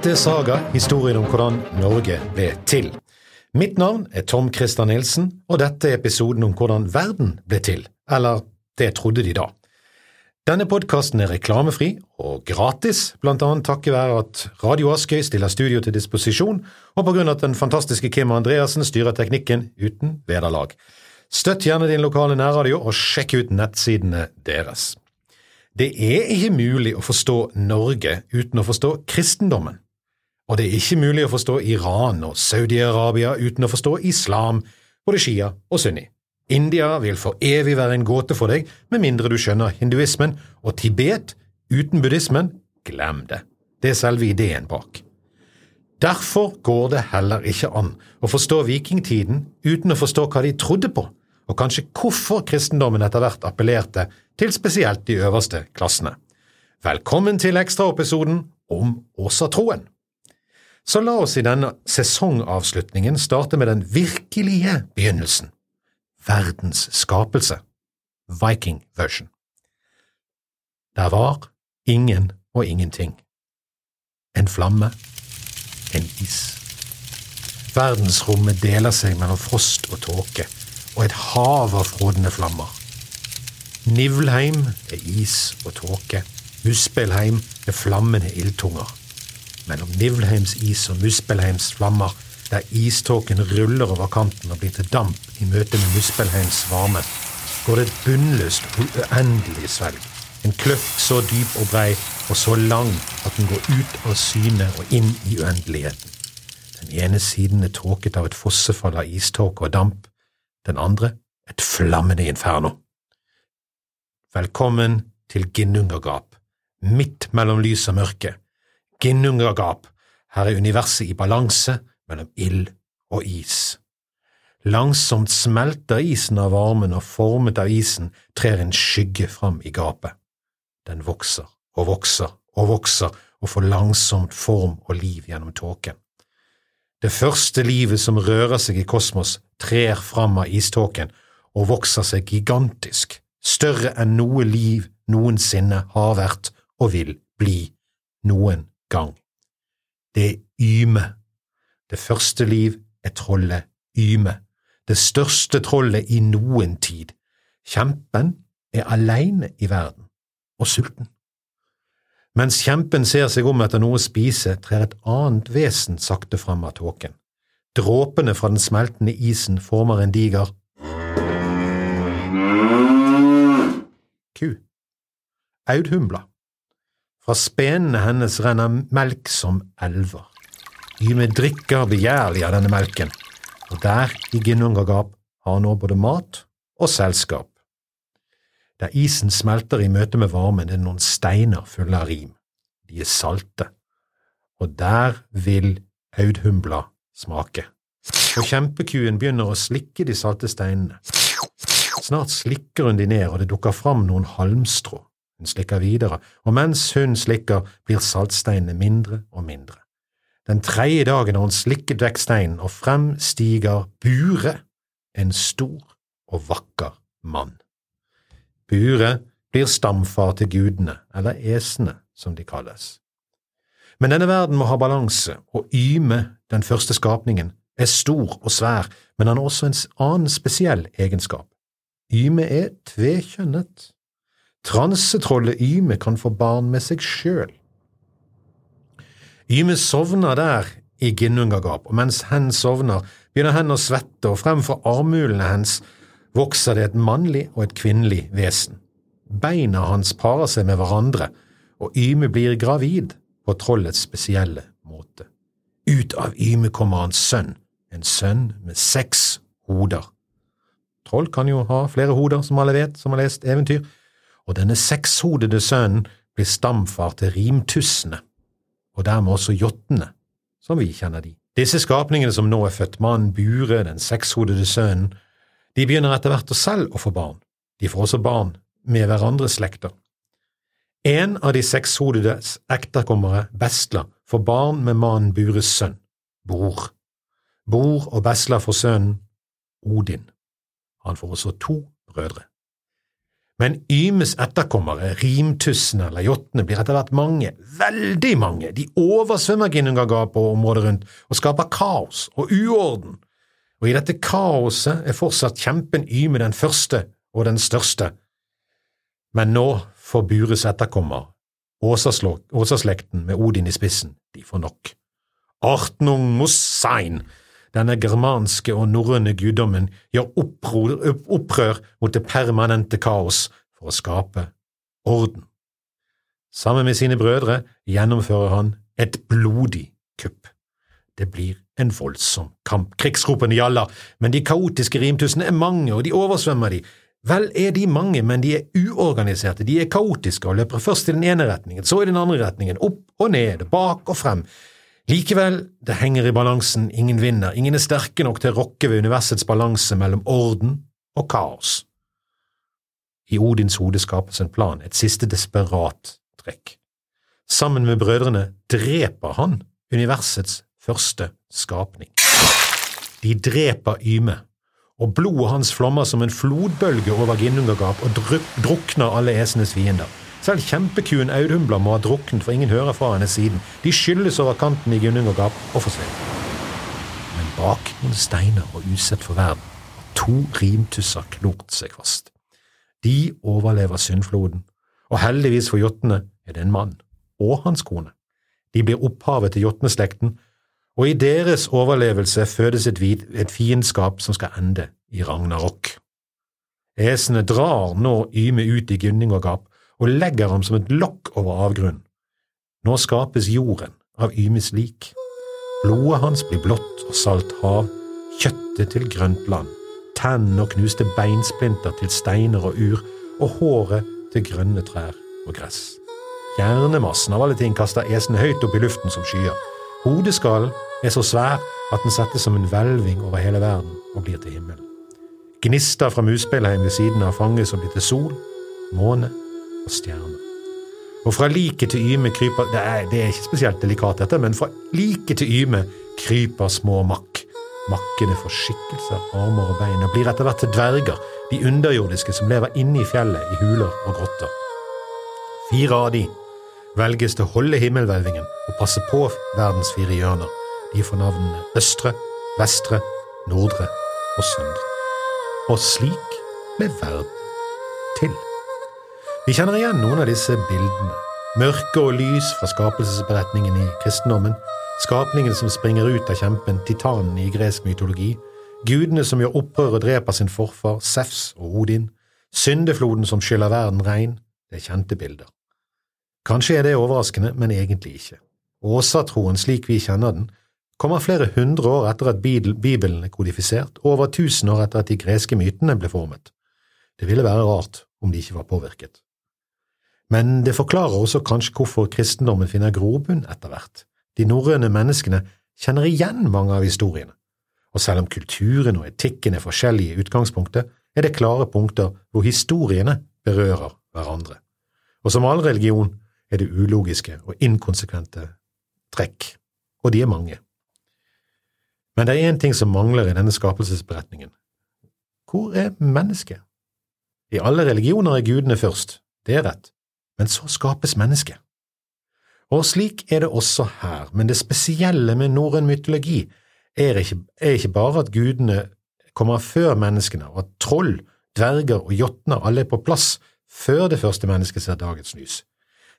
Dette er Saga, historien om hvordan Norge ble til. Mitt navn er Tom Christer Nilsen, og dette er episoden om hvordan verden ble til, eller det trodde de da. Denne podkasten er reklamefri og gratis, blant annet takket være at Radio Askøy stiller studio til disposisjon, og på grunn av at den fantastiske Kim Andreassen styrer teknikken uten vederlag. Støtt gjerne din lokale nærradio, og sjekk ut nettsidene deres. Det er ikke mulig å forstå Norge uten å forstå kristendommen. Og det er ikke mulig å forstå Iran og Saudi-Arabia uten å forstå islam, både shia og sunni. India vil for evig være en gåte for deg, med mindre du skjønner hinduismen, og Tibet uten buddhismen, glem det. Det er selve ideen bak. Derfor går det heller ikke an å forstå vikingtiden uten å forstå hva de trodde på, og kanskje hvorfor kristendommen etter hvert appellerte til spesielt de øverste klassene. Velkommen til ekstraepisoden om Åsatroen. Så la oss i denne sesongavslutningen starte med den virkelige begynnelsen verdens skapelse, Viking version. Der var ingen og ingenting. En flamme, en is. Verdensrommet deler seg mellom frost og tåke, og et hav av frådende flammer. Nivlheim er is og tåke, Muspelheim er flammende ildtunger. Mellom Nivlheims is og Muspelheims flammer der iståken ruller over kanten og blir til damp i møte med Muspelheims varme, går det et bunnløst uendelig svelg. En kløft så dyp og brei og så lang at den går ut av syne og inn i uendeligheten. Den ene siden er tåket av et fossefall av iståke og damp, den andre et flammende inferno. Velkommen til Ginnungergap, midt mellom lys og mørke. Ginnungagap, her er universet i balanse, mellom ild og is. Langsomt smelter isen av varmen, og formet av isen trer en skygge fram i gapet. Den vokser og vokser og vokser og får langsomt form og liv gjennom tåken. Det første livet som rører seg i kosmos, trer fram av iståken og vokser seg gigantisk, større enn noe liv noensinne har vært og vil bli noen gang. Det er Yme det første liv er trollet Yme, det største trollet i noen tid. Kjempen er aleine i verden, og sulten. Mens kjempen ser seg om etter noe å spise, trer et annet vesen sakte fram av tåken. Dråpene fra den smeltende isen former en diger ku. Audhumla. Fra spenene hennes renner melk som elver. Yme drikker begjærlig av denne melken, og der i Ginnungagap har han nå både mat og selskap. Der isen smelter i møte med varmen, er det noen steiner fulle av rim. De er salte, og der vil Audhumbla smake. Og kjempekuen begynner å slikke de salte steinene. Snart slikker hun de ned, og det dukker fram noen halmstrå. Hun slikker videre, og mens hun slikker, blir saltsteinene mindre og mindre. Den tredje dagen har hun slikket vekk steinen, og frem stiger Bure, en stor og vakker mann. Bure blir stamfar til gudene, eller esene, som de kalles. Men denne verden må ha balanse, og Yme, den første skapningen, er stor og svær, men han har også en annen spesiell egenskap. Yme er tvekjønnet. Transetrollet Yme kan få barn med seg sjøl. Yme sovner der i Ginnungagap, og mens hen sovner, begynner hen å svette, og fremfor armhulene hens vokser det et mannlig og et kvinnelig vesen. Beina hans parer seg med hverandre, og Yme blir gravid på trollets spesielle måte. Ut av Yme kommer hans sønn, en sønn med seks hoder. Troll kan jo ha flere hoder, som alle vet som har lest eventyr, og denne sekshodede sønnen blir stamfar til rimtussene og dermed også jåttene, som vi kjenner de. Disse skapningene som nå er født, mannen Bure, den sekshodede sønnen, de begynner etter hvert å selv å få barn. De får også barn med hverandres slekter. En av de sekshodedes ekterkommere, Besla, får barn med mannen Bures sønn, Bror. Bror og Besla får sønnen Odin. Han får også to brødre. Men Ymes etterkommere, rimtussene eller jottene, blir etter hvert mange, veldig mange, de oversvømmer Ginnungagap og området rundt og skaper kaos og uorden, og i dette kaoset er fortsatt kjempen Yme den første og den største. Men nå får Bures etterkommer, Åsaslekten med Odin i spissen, de får nok. Artnung Mossein, denne germanske og norrøne guddommen gjør opprør, mot det permanente kaos for å skape orden. Sammen med sine brødre gjennomfører han et blodig kupp. Det blir en voldsom kamp. Krigsropene gjaller, men de kaotiske rimtussene er mange, og de oversvømmer de. Vel er de mange, men de er uorganiserte, de er kaotiske og løper først i den ene retningen, så i den andre retningen, opp og ned, bak og frem. Likevel, det henger i balansen, ingen vinner, ingen er sterke nok til å rokke ved universets balanse mellom orden og kaos. I Odins hode skapes en plan, et siste desperat trekk. Sammen med brødrene dreper han universets første skapning. De dreper Yme, og blodet hans flommer som en flodbølge over Ginnungagap og drukner alle esenes fiender. Selv kjempekuen Audhumbla må ha druknet, for ingen hører fra henne siden. De skylles over kanten i gunning og forsvinner. Men bak noen steiner og usett for verden har to rimtusser klort seg fast. De overlever syndfloden, og heldigvis for jotnene er det en mann og hans kone. De blir opphavet til jotneslekten, og i deres overlevelse fødes et, et fiendskap som skal ende i ragnarok. Esene drar nå Yme ut i gunning og legger ham som et lokk over avgrunnen. Nå skapes jorden av Ymes lik. Blodet hans blir blått og salt hav, kjøttet til grønt land, tennene og knuste beinsplinter til steiner og ur, og håret til grønne trær og gress. Hjernemassen av alle ting kaster esen høyt opp i luften som skyer. Hodeskallen er så svær at den settes som en hvelving over hele verden og blir til himmelen. Gnister fra Muspelheim ved siden av fanges og blir til sol, måne og. Og fra like til Yme kryper det er, det er, ikke spesielt delikat, dette, men fra like til Yme kryper små makk. Makkene får skikkelser, armer og bein, og blir etter hvert til dverger, de underjordiske som lever inne i fjellet, i huler og grotter. Fire av de velges til å holde himmelhvelvingen og passe på verdens fire hjørner. De får navnene Østre, Vestre, Nordre og Søndre. Og slik ble verden til. Vi kjenner igjen noen av disse bildene. Mørke og lys fra skapelsesberetningen i kristendommen, skapningen som springer ut av kjempen, titanen i gresk mytologi, gudene som gjør opprør og dreper sin forfar, Sefs og Odin, syndefloden som skyller verden rein, det er kjente bilder. Kanskje er det overraskende, men egentlig ikke. Åsatroen slik vi kjenner den, kommer flere hundre år etter at Bibelen er kodifisert, og over tusen år etter at de greske mytene ble formet. Det ville være rart om de ikke var påvirket. Men det forklarer også kanskje hvorfor kristendommen finner grobunn etter hvert. De norrøne menneskene kjenner igjen mange av historiene, og selv om kulturen og etikken er forskjellige i utgangspunktet, er det klare punkter hvor historiene berører hverandre. Og som all religion er det ulogiske og inkonsekvente trekk, og de er mange. Men det er én ting som mangler i denne skapelsesberetningen. Hvor er mennesket? I alle religioner er gudene først, det er rett, men så skapes mennesket. Og slik er det også her, men det spesielle med norrøn mytologi er ikke, er ikke bare at gudene kommer før menneskene, og at troll, dverger og jotner alle er på plass før det første mennesket ser dagens lys.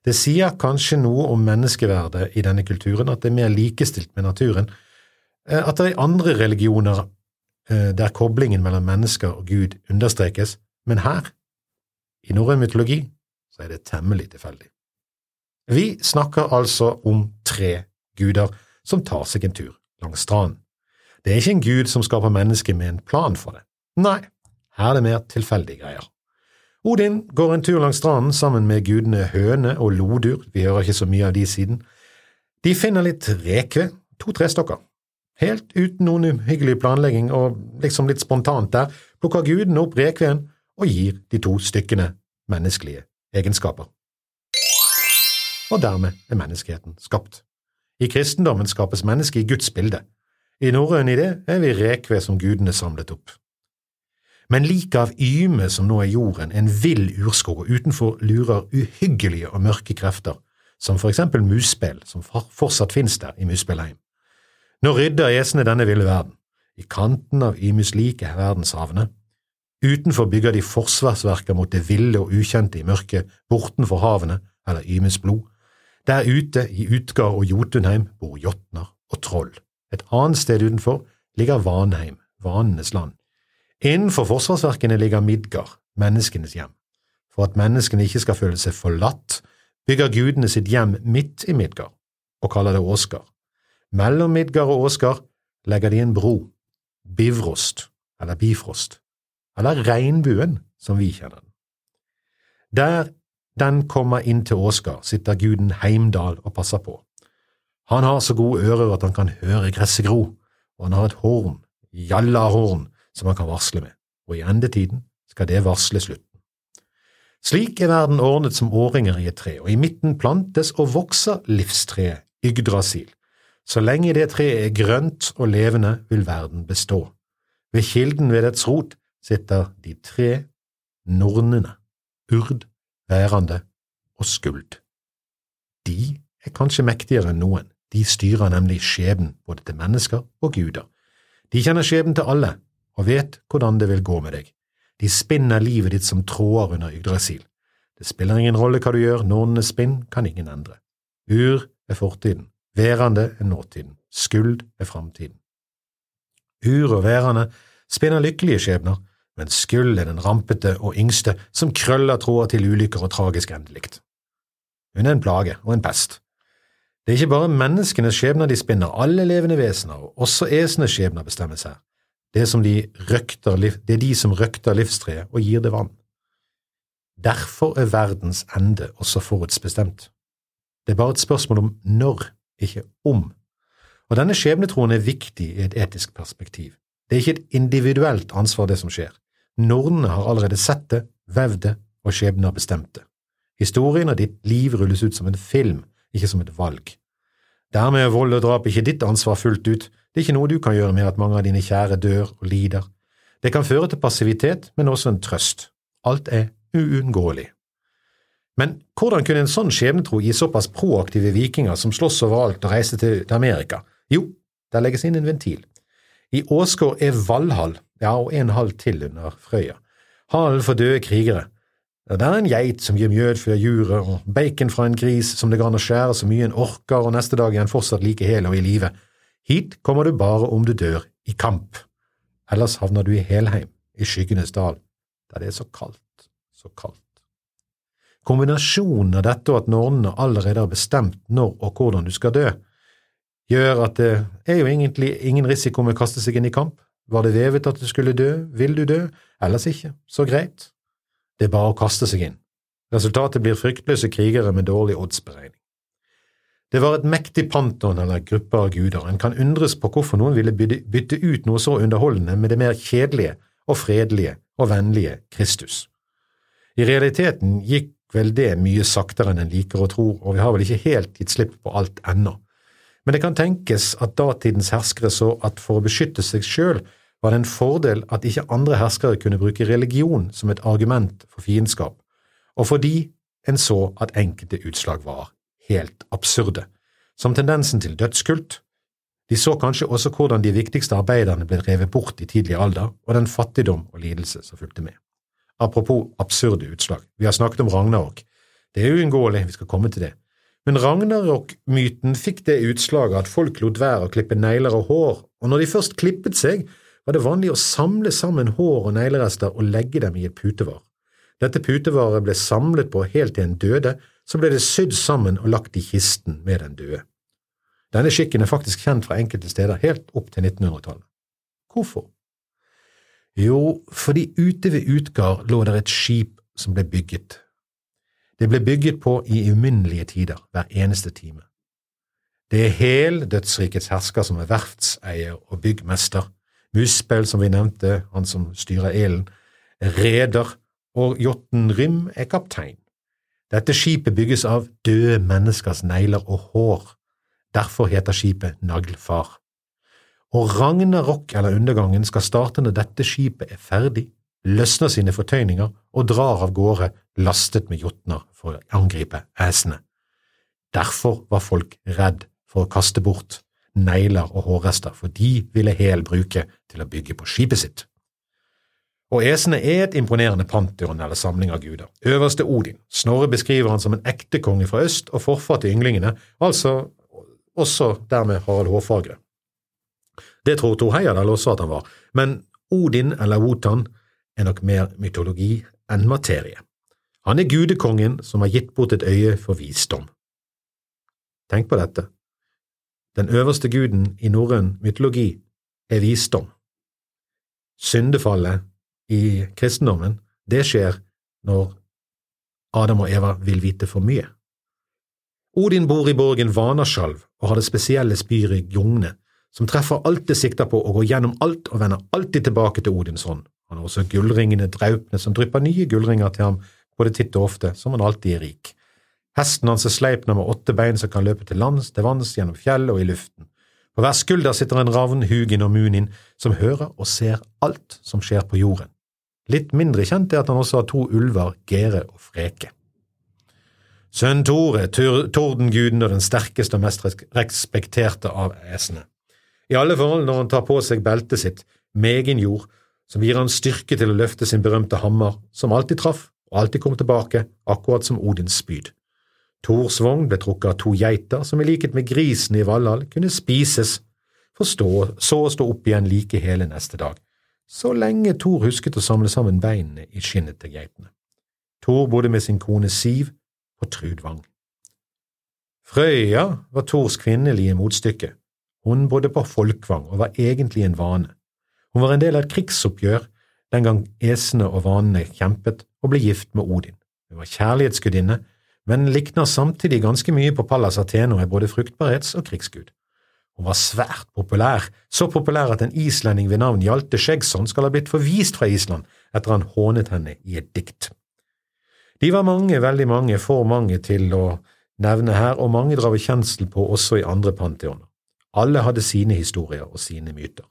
Det sier kanskje noe om menneskeverdet i denne kulturen, at det er mer likestilt med naturen, eh, at det er andre religioner eh, der koblingen mellom mennesker og Gud understrekes, men her, i norrøn mytologi, er det temmelig tilfeldig. Vi snakker altså om tre guder som tar seg en tur langs stranden. Det er ikke en gud som skaper mennesket med en plan for det. Nei, her er det mer tilfeldige greier. Odin går en tur langs stranden sammen med gudene Høne og Lodur, vi hører ikke så mye av de siden. De finner litt rekve, to trestokker. Helt uten noen uhyggelig planlegging og liksom litt spontant der, plukker gudene opp rekveen og gir de to stykkene menneskelige egenskaper. Og dermed er menneskeheten skapt. I kristendommen skapes mennesket i Guds bilde. I norrøn idé er vi rekved som gudene samlet opp. men liket av Yme som nå er jorden, en vill urskog, og utenfor lurer uhyggelige og mørke krefter, som for eksempel musspill, som fortsatt finnes der i Musspillheim. Nå rydder esene denne ville verden. I kanten av Ymes like er verdenshavene. Utenfor bygger de forsvarsverker mot det ville og ukjente i mørket, bortenfor havene eller Ymes blod. Der ute, i Utgard og Jotunheim, bor jotner og troll. Et annet sted utenfor ligger Vanheim, vanenes land. Innenfor forsvarsverkene ligger Midgard, menneskenes hjem. For at menneskene ikke skal føle seg forlatt, bygger gudene sitt hjem midt i Midgard og kaller det Åsgard. Mellom Midgard og Åsgard legger de en bro, Bivrost, eller Bifrost, eller Regnbuen, som vi kjenner den. Der den kommer inn til Åsgard, sitter guden Heimdal og passer på. Han har så gode ører at han kan høre gresset gro, og han har et horn, jallahorn, som han kan varsle med, og i endetiden skal det varsle slutten. Slik er verden ordnet som årringer i et tre, og i midten plantes og vokser livstreet Yggdrasil. Så lenge det treet er grønt og levende, vil verden bestå. Ved kilden ved dets rot sitter de tre nornene, Urd, Værande og Skuld. De er kanskje mektigere enn noen, de styrer nemlig skjebnen både til mennesker og guder. De kjenner skjebnen til alle, og vet hvordan det vil gå med deg. De spinner livet ditt som tråder under Yggdrasil. Det spiller ingen rolle hva du gjør, nornenes spinn kan ingen endre. Ur er fortiden, værende er nåtiden, skuld er framtiden. Ur og værende spinner lykkelige skjebner, men skuld er den rampete og yngste som krøller tråder til ulykker og tragisk endelikt. Hun er en plage og en pest. Det er ikke bare menneskenes skjebner de spinner, alle levende vesener, og også esenes skjebner bestemmes her. Det er, de røkter, det er de som røkter livstreet og gir det vann. Derfor er verdens ende også forutsbestemt. Det er bare et spørsmål om når, ikke om. Og denne skjebnetroen er viktig i et etisk perspektiv. Det er ikke et individuelt ansvar, det som skjer. Nornene har allerede sett det, vevd det, og skjebnen har bestemt det. Historien og ditt liv rulles ut som en film, ikke som et valg. Dermed er vold og drap ikke ditt ansvar fullt ut, det er ikke noe du kan gjøre med at mange av dine kjære dør og lider. Det kan føre til passivitet, men også en trøst. Alt er uunngåelig. Men hvordan kunne en sånn skjebnetro gi såpass proaktive vikinger som slåss overalt og reiste til Amerika? Jo, der legges inn en ventil. I Åsgård er Valhall, ja, og en halv til under Frøya. Hallen for døde krigere. Det er en geit som gir mjød for juret, og bacon fra en gris som det går an å skjære så mye en orker, og neste dag er en fortsatt like hel og i live. Hit kommer du bare om du dør i kamp, ellers havner du i Helheim, i skyggenes dal, der det er så kaldt, så kaldt. Kombinasjonen av dette og at nornene allerede har bestemt når og hvordan du skal dø, gjør at det er jo egentlig ingen risiko med å kaste seg inn i kamp. Var det vevet at du skulle dø, vil du dø, ellers ikke, så greit. Det er bare å kaste seg inn. Resultatet blir fryktløse krigere med dårlig oddsberegning. Det var et mektig panton eller gruppe av guder, en kan undres på hvorfor noen ville bytte ut noe så underholdende med det mer kjedelige og fredelige og vennlige Kristus. I realiteten gikk vel det mye saktere enn en liker å tro, og vi har vel ikke helt gitt slipp på alt ennå. Men det kan tenkes at datidens herskere så at for å beskytte seg sjøl var det en fordel at ikke andre herskere kunne bruke religion som et argument for fiendskap, og fordi en så at enkelte utslag var helt absurde, som tendensen til dødskult. De så kanskje også hvordan de viktigste arbeiderne ble drevet bort i tidlig alder, og den fattigdom og lidelse som fulgte med. Apropos absurde utslag, vi har snakket om Ragnarok. Det er uunngåelig, vi skal komme til det. Men Ragnarok-myten fikk det utslaget at folk lot være å klippe negler og hår, og når de først klippet seg, var det vanlig å samle sammen hår og neglerester og legge dem i et putevar. Dette putevaret ble samlet på helt til en døde, så ble det sydd sammen og lagt i kisten med den døde. Denne skikken er faktisk kjent fra enkelte steder helt opp til 1900-tallet. Hvorfor? Jo, fordi ute ved Utgard lå der et skip som ble bygget. Det ble bygget på i uminnelige tider, hver eneste time. Det er hel dødsrikets hersker som er verftseier og byggmester, Muspel, som vi nevnte, han som styrer elen, reder, og Jotten Rym er kaptein. Dette skipet bygges av døde menneskers negler og hår, derfor heter skipet Naglfar. Og Ragnarok eller undergangen skal starte når dette skipet er ferdig, løsner sine fortøyninger og drar av gårde lastet med jotner for å angripe æsene. Derfor var folk redd for å kaste bort negler og hårrester, for de ville Hel bruke til å bygge på skipet sitt. Og æsene er et imponerende pantheon eller samling av guder. Øverste Odin. Snorre beskriver han som en ekte konge fra øst og forfar til ynglingene, altså også dermed Harald Hårfagre. Det tror Thor Heyerdahl også at han var, men Odin eller Wotan er nok mer mytologi enn materie. Han er gudekongen som har gitt bort et øye for visdom. Tenk på dette. Den øverste guden i norrøn mytologi er visdom. Syndefallet i kristendommen, det skjer når Adam og Eva vil vite for mye. Odin bor i borgen Vanaskjalv og har det spesielle spyret Jogne, som treffer alt det sikter på og går gjennom alt og vender alltid tilbake til Odins hånd. Han har også gullringene Draupne som drypper nye gullringer til ham både titt og ofte, som han alltid er rik. Hesten hans er Sleipner med åtte bein som kan løpe til lands, til vanns, gjennom fjell og i luften. På hver skulder sitter en ravn, Hugin og Munin, som hører og ser alt som skjer på jorden. Litt mindre kjent er at han også har to ulver, Gere og Freke. Sønn Tore, tordenguden og den sterkeste og mest respekterte av æsene. I alle forhold når han tar på seg beltet sitt, meginjord, som gir han styrke til å løfte sin berømte hammer, som alltid traff og alltid kom tilbake, akkurat som Odins spyd. Tors vogn ble trukket av to geiter som i likhet med grisen i Valhall kunne spises, for stå, så å stå opp igjen like hele neste dag, så lenge Thor husket å samle sammen beinene i skinnet til geitene. Thor bodde med sin kone Siv på Trudvang. Frøya var Thors kvinnelige motstykke. Hun bodde på Folkvang og var egentlig en vane. Hun var en del av et krigsoppgjør den gang esene og vanene kjempet og ble gift med Odin. Hun var kjærlighetsgudinne, men likner samtidig ganske mye på Pallas Athena og er både fruktbarhets- og krigsgud. Hun var svært populær, så populær at en islending ved navn Hjalte Skjeggsson skal ha blitt forvist fra Island etter han hånet henne i et dikt. De var mange, veldig mange, for mange til å nevne her, og mange drar vi kjensel på også i andre pantheoner. Alle hadde sine historier og sine myter.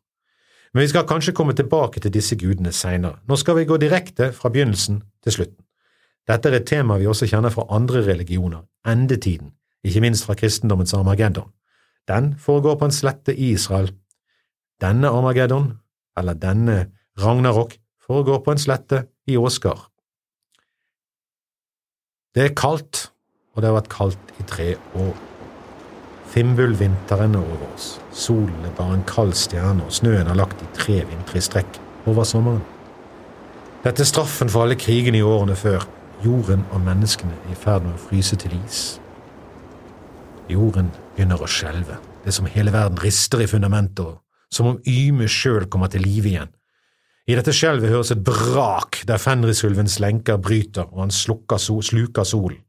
Men vi skal kanskje komme tilbake til disse gudene seinere. Nå skal vi gå direkte fra begynnelsen til slutten. Dette er et tema vi også kjenner fra andre religioner, endetiden, ikke minst fra kristendommens Armageddon. Den foregår på en slette i Israel. Denne Armageddon, eller denne Ragnarok, foregår på en slette i Åsgard. Det er kaldt, og det har vært kaldt i tre år. Fimbulvinteren er over oss. Solen er bare en kald stjerne, og snøen har lagt i tre vintre i strekk over sommeren. Dette er straffen for alle krigene i årene før. Jorden og menneskene er i ferd med å fryse til is. Jorden begynner å skjelve. Det er som hele verden rister i fundamentet, som om Yme sjøl kommer til live igjen. I dette skjelvet høres et brak der Fenrisulvens lenker bryter og han slukker, sluker solen.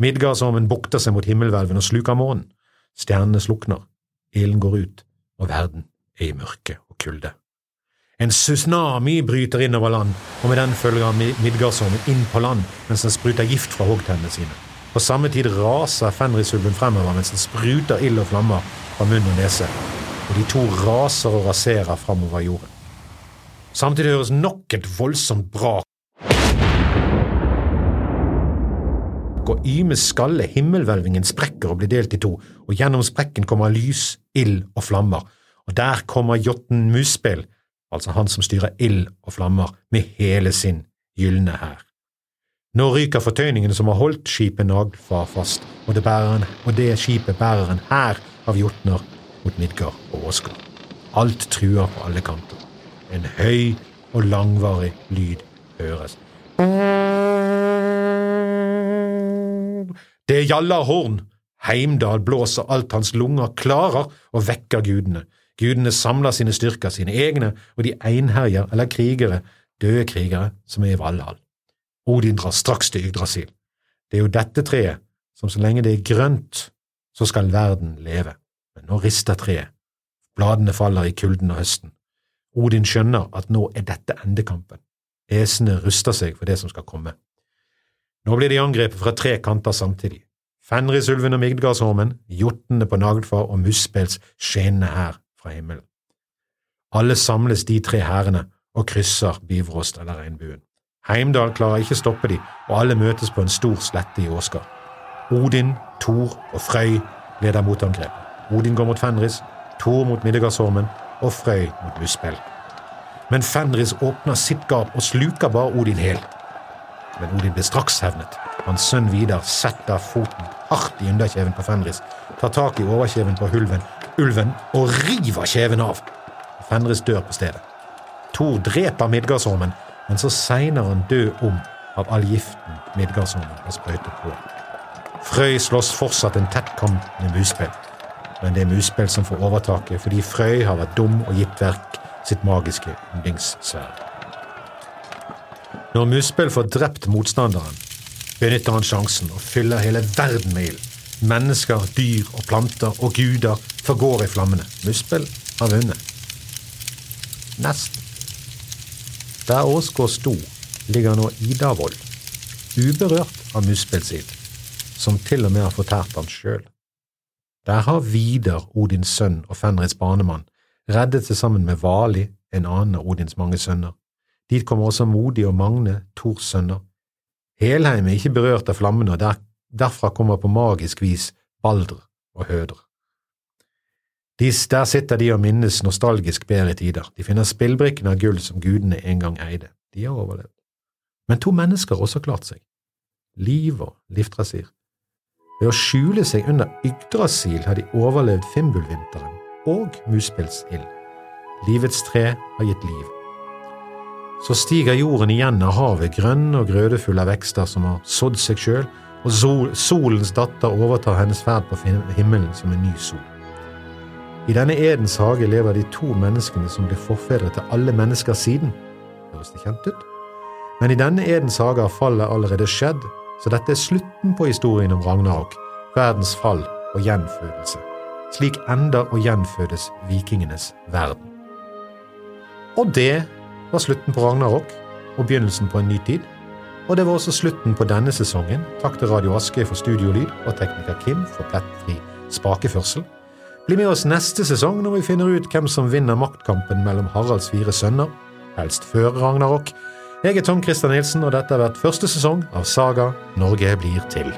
Midgardsormen bukter seg mot himmelhvelven og sluker månen. Stjernene slukner, ilden går ut, og verden er i mørke og kulde. En tsunami bryter inn over land, og med den følger Midgardsormen inn på land mens den spruter gift fra hoggtennene sine. På samme tid raser Fenrisulven fremover mens den spruter ild og flammer fra munn og nese, og de to raser og raserer fremover jorden. Samtidig høres nok et voldsomt brak og Ymes skalle, himmelhvelvingen, sprekker og blir delt i to, og gjennom sprekken kommer lys, ild og flammer, og der kommer Jotten Muspel, altså han som styrer ild og flammer, med hele sin gylne hær. Nå ryker fortøyningen som har holdt skipet Naglfar fast, og det, en, og det skipet bærer en hær av jotner mot Midgard og Åsgard. Alt truer på alle kanter. En høy og langvarig lyd høres. Det er horn. Heimdal blåser alt hans lunger klarer og vekker gudene. Gudene samler sine styrker, sine egne, og de einherjer eller krigere, døde krigere, som er i Valhall. Odin drar straks til Yggdrasil. Det er jo dette treet som så lenge det er grønt, så skal verden leve. Men nå rister treet. Bladene faller i kulden av høsten. Odin skjønner at nå er dette endekampen. Esene ruster seg for det som skal komme. Nå blir de angrepet fra tre kanter samtidig. Fenrisulven og Migdgardsormen, jotnene på Naglfar og Muspels skinende hær fra himmelen. Alle samles de tre hærene, og krysser Bivrost eller regnbuen. Heimdal klarer ikke stoppe de, og alle møtes på en stor slette i Åsgard. Odin, Thor og Frøy leder motangrepet. Odin går mot Fenris, Thor mot Middegardsormen og Frøy mot Muspel. Men Fenris åpner sitt gap og sluker bare Odin hel. Men Odin blir straks hevnet. Hans sønn Vidar setter foten hardt i underkjeven på Fenris, tar tak i overkjeven på hulven, ulven og river kjeven av. Fenris dør på stedet. Thor dreper Midgardsormen, men så segner han død om av all giften Midgardsormen har sprøytet på. Frøy slåss fortsatt en tett kamp med Muspel, men det er Muspel som får overtaket fordi Frøy har vært dum og gitt verk sitt magiske yndlingssverd. Når Muspel får drept motstanderen, benytter han sjansen og fyller hele verden med ild. Mennesker, dyr og planter og guder forgår i flammene. Muspel har vunnet. Nesten. Der Åsgård sto, ligger nå Idavoll, uberørt av Muspels ild, som til og med har fortært han sjøl. Der har Vidar, Odins sønn og Fenris banemann, reddet seg sammen med Vali, en annen av Odins mange sønner. Dit kommer også Modi og Magne, Tors sønner. Helheim er ikke berørt av flammene, og der, derfra kommer på magisk vis Balder og Høder. De, der sitter de og minnes nostalgisk bedre tider. De finner spillbrikkene av gull som gudene en gang eide. De har overlevd. Men to mennesker har også klart seg. Liv og Liftrasir. Ved å skjule seg under Yggdrasil har de overlevd Fimbulvinteren og Muspelsild. Livets tre har gitt liv. Så stiger jorden igjen av havet, grønn og grødefull av vekster som har sådd seg sjøl, og sol, solens datter overtar hennes ferd på himmelen som en ny sol. I denne Edens hage lever de to menneskene som blir forfedre til alle mennesker siden. Høres det kjent ut? Men i denne Edens hage har fallet allerede skjedd, så dette er slutten på historien om Ragnarok, verdens fall og gjenfødelse. Slik ender og gjenfødes vikingenes verden. Og det var slutten på Ragnarok og begynnelsen på en ny tid. Og det var også slutten på denne sesongen. Takk til Radio Aske for studiolyd og tekniker Kim for plettfri spakeførsel. Bli med oss neste sesong når vi finner ut hvem som vinner maktkampen mellom Haralds fire sønner, helst før Ragnarok. Jeg er Tom Christer Nilsen, og dette har vært første sesong av Saga Norge blir til.